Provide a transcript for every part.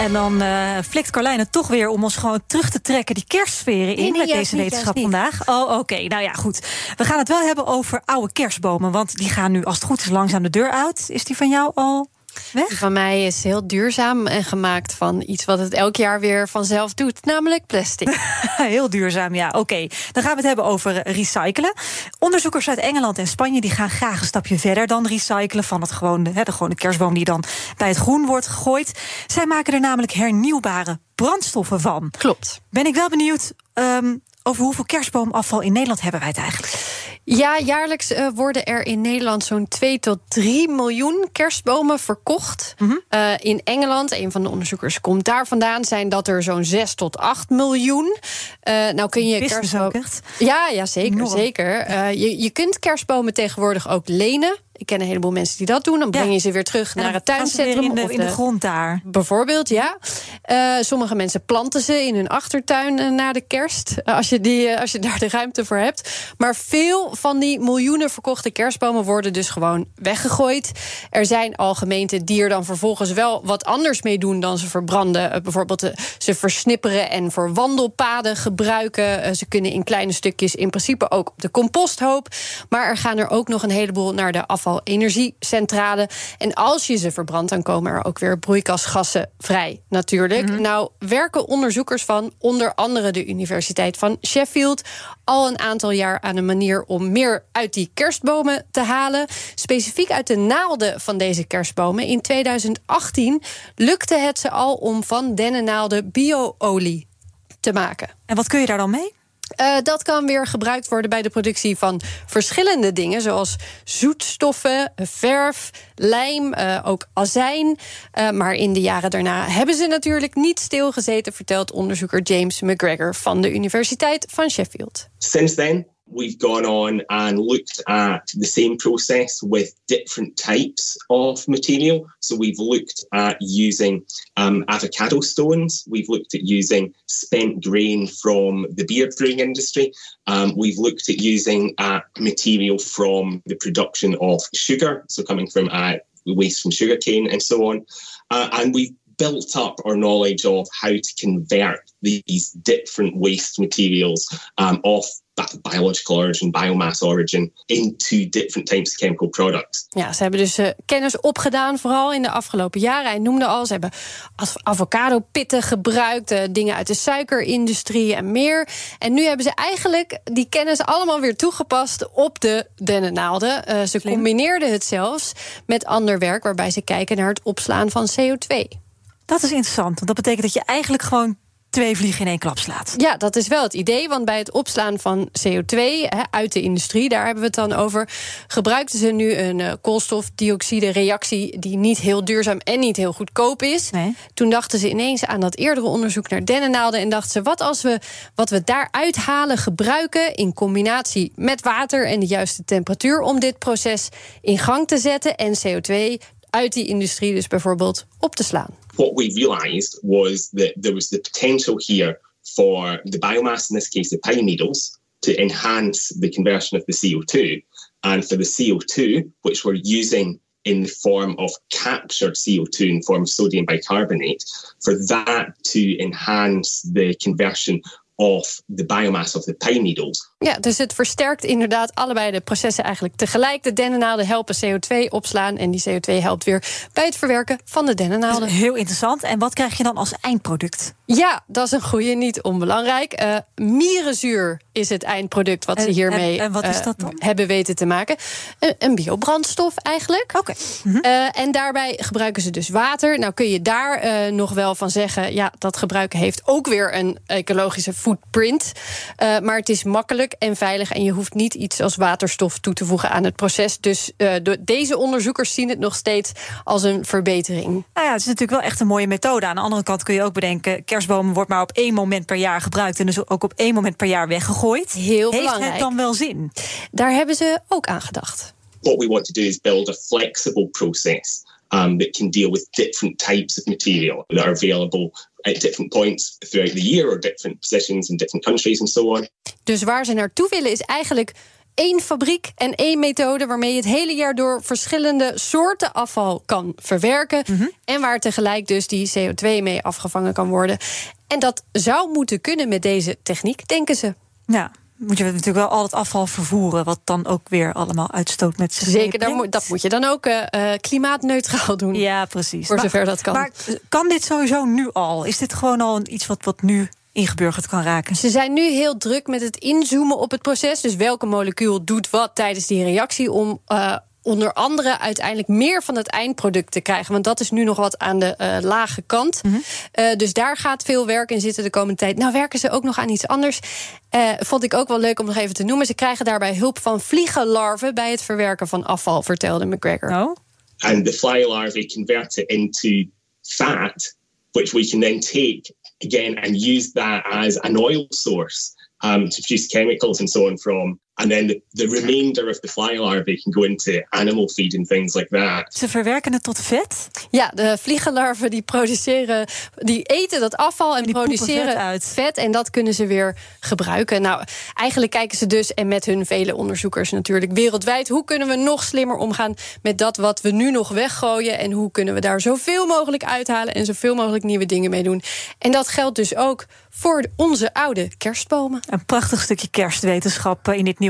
En dan uh, flikt Carlijn het toch weer om ons gewoon terug te trekken die kerstsferen in Nee, nee, met deze niet, wetenschap vandaag. Oh, oké. Nou ja, goed. We gaan het wel hebben over oude kerstbomen. Want die gaan nu, als het goed is, langzaam de deur uit. Is die van jou al weg? Van mij is heel duurzaam en gemaakt van iets wat het elk jaar weer vanzelf doet, namelijk plastic. Heel duurzaam, ja. Oké, dan gaan we het hebben over recyclen. Onderzoekers uit Engeland en Spanje die gaan graag een stapje verder dan recyclen van het gewone, hè, de gewone kerstboom die dan bij het groen wordt gegooid. Zij maken er namelijk hernieuwbare brandstoffen van. Klopt. Ben ik wel benieuwd ehm, over hoeveel kerstboomafval in Nederland hebben wij het eigenlijk? Ja, jaarlijks eh, worden er in Nederland zo'n 2 tot 3 miljoen kerstbomen verkocht. Mhm. Eh, in Engeland, een van de onderzoekers komt daar vandaan, zijn dat er zo'n 6 tot 8 miljoen. Eh, nou kun je kerstbomen. Ja, ja zeker. Enorm. zeker. Je, je kunt kerstbomen tegenwoordig ook lenen. Ik ken een heleboel mensen die dat doen. Dan breng je ze weer terug naar het tuincentrum. in de, of in de grond daar. Bijvoorbeeld, ja. Eh, sommige mensen planten ze in hun achtertuin eh, na de kerst. eh, als, je die, als je daar de ruimte voor hebt. Maar veel van die miljoenen verkochte kerstbomen worden dus gewoon weggegooid. Er zijn al gemeenten die er dan vervolgens wel wat anders mee doen dan ze verbranden. Bijvoorbeeld ze versnipperen en voor wandelpaden gebruiken. Ze kunnen in kleine stukjes in principe ook op de composthoop. Maar er gaan er ook nog een heleboel naar de afvalenergiecentrale. En als je ze verbrandt, dan komen er ook weer broeikasgassen vrij, natuurlijk. Nou werken onderzoekers van onder andere de Universiteit van Sheffield al een aantal jaar aan een manier om meer uit die kerstbomen te halen. Specifiek uit de naalden van deze kerstbomen. In 2018 lukte het ze al om van dennennaalden bio-olie te maken. En wat kun je daar dan mee? Eh, dat kan weer gebruikt worden bij de productie van verschillende dingen, zoals zoetstoffen, verf, lijm, eh, ook azijn. Eh, maar in de jaren daarna hebben ze natuurlijk niet stilgezeten, vertelt onderzoeker James McGregor van de Universiteit van Sheffield. Since then, we've gone on and looked at the same process with different types of material. So we've looked at using um, avocado stones. We've looked at using spent grain from the beer brewing industry. Um, we've looked at using uh, material from the production of sugar, so coming from uh, waste from sugarcane and so on. Uh, and we've built up our knowledge of how to convert these different waste materials um, of bi- biological origin, biomass origin, into different types of chemical products. Ja, ze hebben dus eh, kennis opgedaan, vooral in de afgelopen jaren. Hij noemde al, ze hebben av- avocado-pitten gebruikt, eh, dingen uit de suikerindustrie en meer. En nu hebben ze eigenlijk die kennis allemaal weer toegepast op de dennennaalden. Eh, ze combineerden het zelfs met ander werk, waarbij ze kijken naar het opslaan van CO2. Dat is interessant, want dat betekent dat je eigenlijk gewoon twee vliegen in één klap slaat. Ja, dat is wel het idee. Want bij het opslaan van CO2 hè, uit de industrie, daar hebben we het dan over, gebruikten ze nu een eh, koolstofdioxide-reactie die niet heel duurzaam en niet heel goedkoop is. Nee. Toen dachten ze ineens aan dat eerdere onderzoek naar dennennaalden en dachten ze: wat als we wat we daaruit halen gebruiken in combinatie met water en de juiste temperatuur om dit proces in gang te zetten en CO2 uit die industrie dus bijvoorbeeld op te slaan. What we realized was that there was the potential here for the biomass, in this case the pine needles, to enhance the conversion of the CO2. And for the CO2, which we're using in the form of captured CO2 in the form of sodium bicarbonate, for that to enhance the conversion of the biomass of the pine needles. Ja, dus het versterkt inderdaad allebei de processen eigenlijk tegelijk. De dennennaalden helpen CO2 opslaan en die CO2 helpt weer bij het verwerken van de dennennaalden. is heel interessant. En wat krijg je dan als eindproduct? Ja, dat is een goede, niet onbelangrijk. Eh mierenzuur is het eindproduct wat ze hiermee en- en wat is eh, dat dan? hebben weten te maken. Een, een biobrandstof eigenlijk. Oké. Eh, en daarbij gebruiken ze dus water. Nou kun je daar nog wel van zeggen... ja, dat gebruiken heeft ook weer een ecologische footprint. Maar het is makkelijk makkelijk en veilig. En je hoeft niet iets als waterstof toe te voegen aan het proces. Dus uh, deze onderzoekers zien het nog steeds als een verbetering. Nou ja, het is natuurlijk wel echt een mooie methode. Aan de andere kant kun je ook bedenken: kerstbomen wordt maar op één moment per jaar gebruikt en dus ook op één moment per jaar weggegooid. Heel Heeft belangrijk. het dan wel zin? Daar hebben ze ook aan gedacht. What we want to do is build a flexible process um, that can deal with different types of material that are available at different points throughout the year or different positions in different countries and so on. Dus waar ze naartoe willen is eigenlijk één fabriek en één methode waarmee je het hele jaar door verschillende soorten afval kan verwerken. En waar tegelijk dus die CO2 mee afgevangen kan worden. En dat zou moeten kunnen met deze techniek, denken ze. Ja. Moet je natuurlijk wel al het afval vervoeren, wat dan ook weer allemaal uitstoot met zich. Zeker, daar meebrengt. moet, dat moet je dan ook eh, eh, klimaatneutraal doen. Ja, precies. Voor Maar- zover dat kan. Maar kan dit sowieso nu al? Is dit gewoon al iets wat, wat nu ingeburgerd kan raken? Ze zijn nu heel druk met het inzoomen op het proces. Dus welke molecuul doet wat tijdens die reactie om. eh, Onder andere uiteindelijk meer van het eindproduct te krijgen. Want dat is nu nog wat aan de eh, lage kant. Eh, dus daar gaat veel werk in zitten de komende tijd. Nou werken ze ook nog aan iets anders. Eh, vond ik ook wel leuk om nog even te noemen. Ze krijgen daarbij hulp van vliegenlarven bij het verwerken van afval, vertelde McGregor. Oh? And the fly larvae convert it into fat, which we can then take again and use that as an oil source um, to produce chemicals and so on from. And then the, the remainder of the fly larvae can go into animal feed and things like that. Ze verwerken het tot vet? Ja, de vliegenlarven die produceren, die eten dat afval en Die produceren vet uit. vet en dat kunnen ze weer gebruiken. Nou, eigenlijk kijken ze dus en met hun vele onderzoekers natuurlijk wereldwijd, hoe kunnen we nog slimmer omgaan met dat wat we nu nog weggooien en hoe kunnen we daar zoveel mogelijk uithalen en zoveel mogelijk nieuwe dingen mee doen. En dat geldt dus ook voor onze oude kerstbomen. Een prachtig stukje kerstwetenschap eh, in dit nieuwe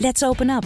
Let's open up!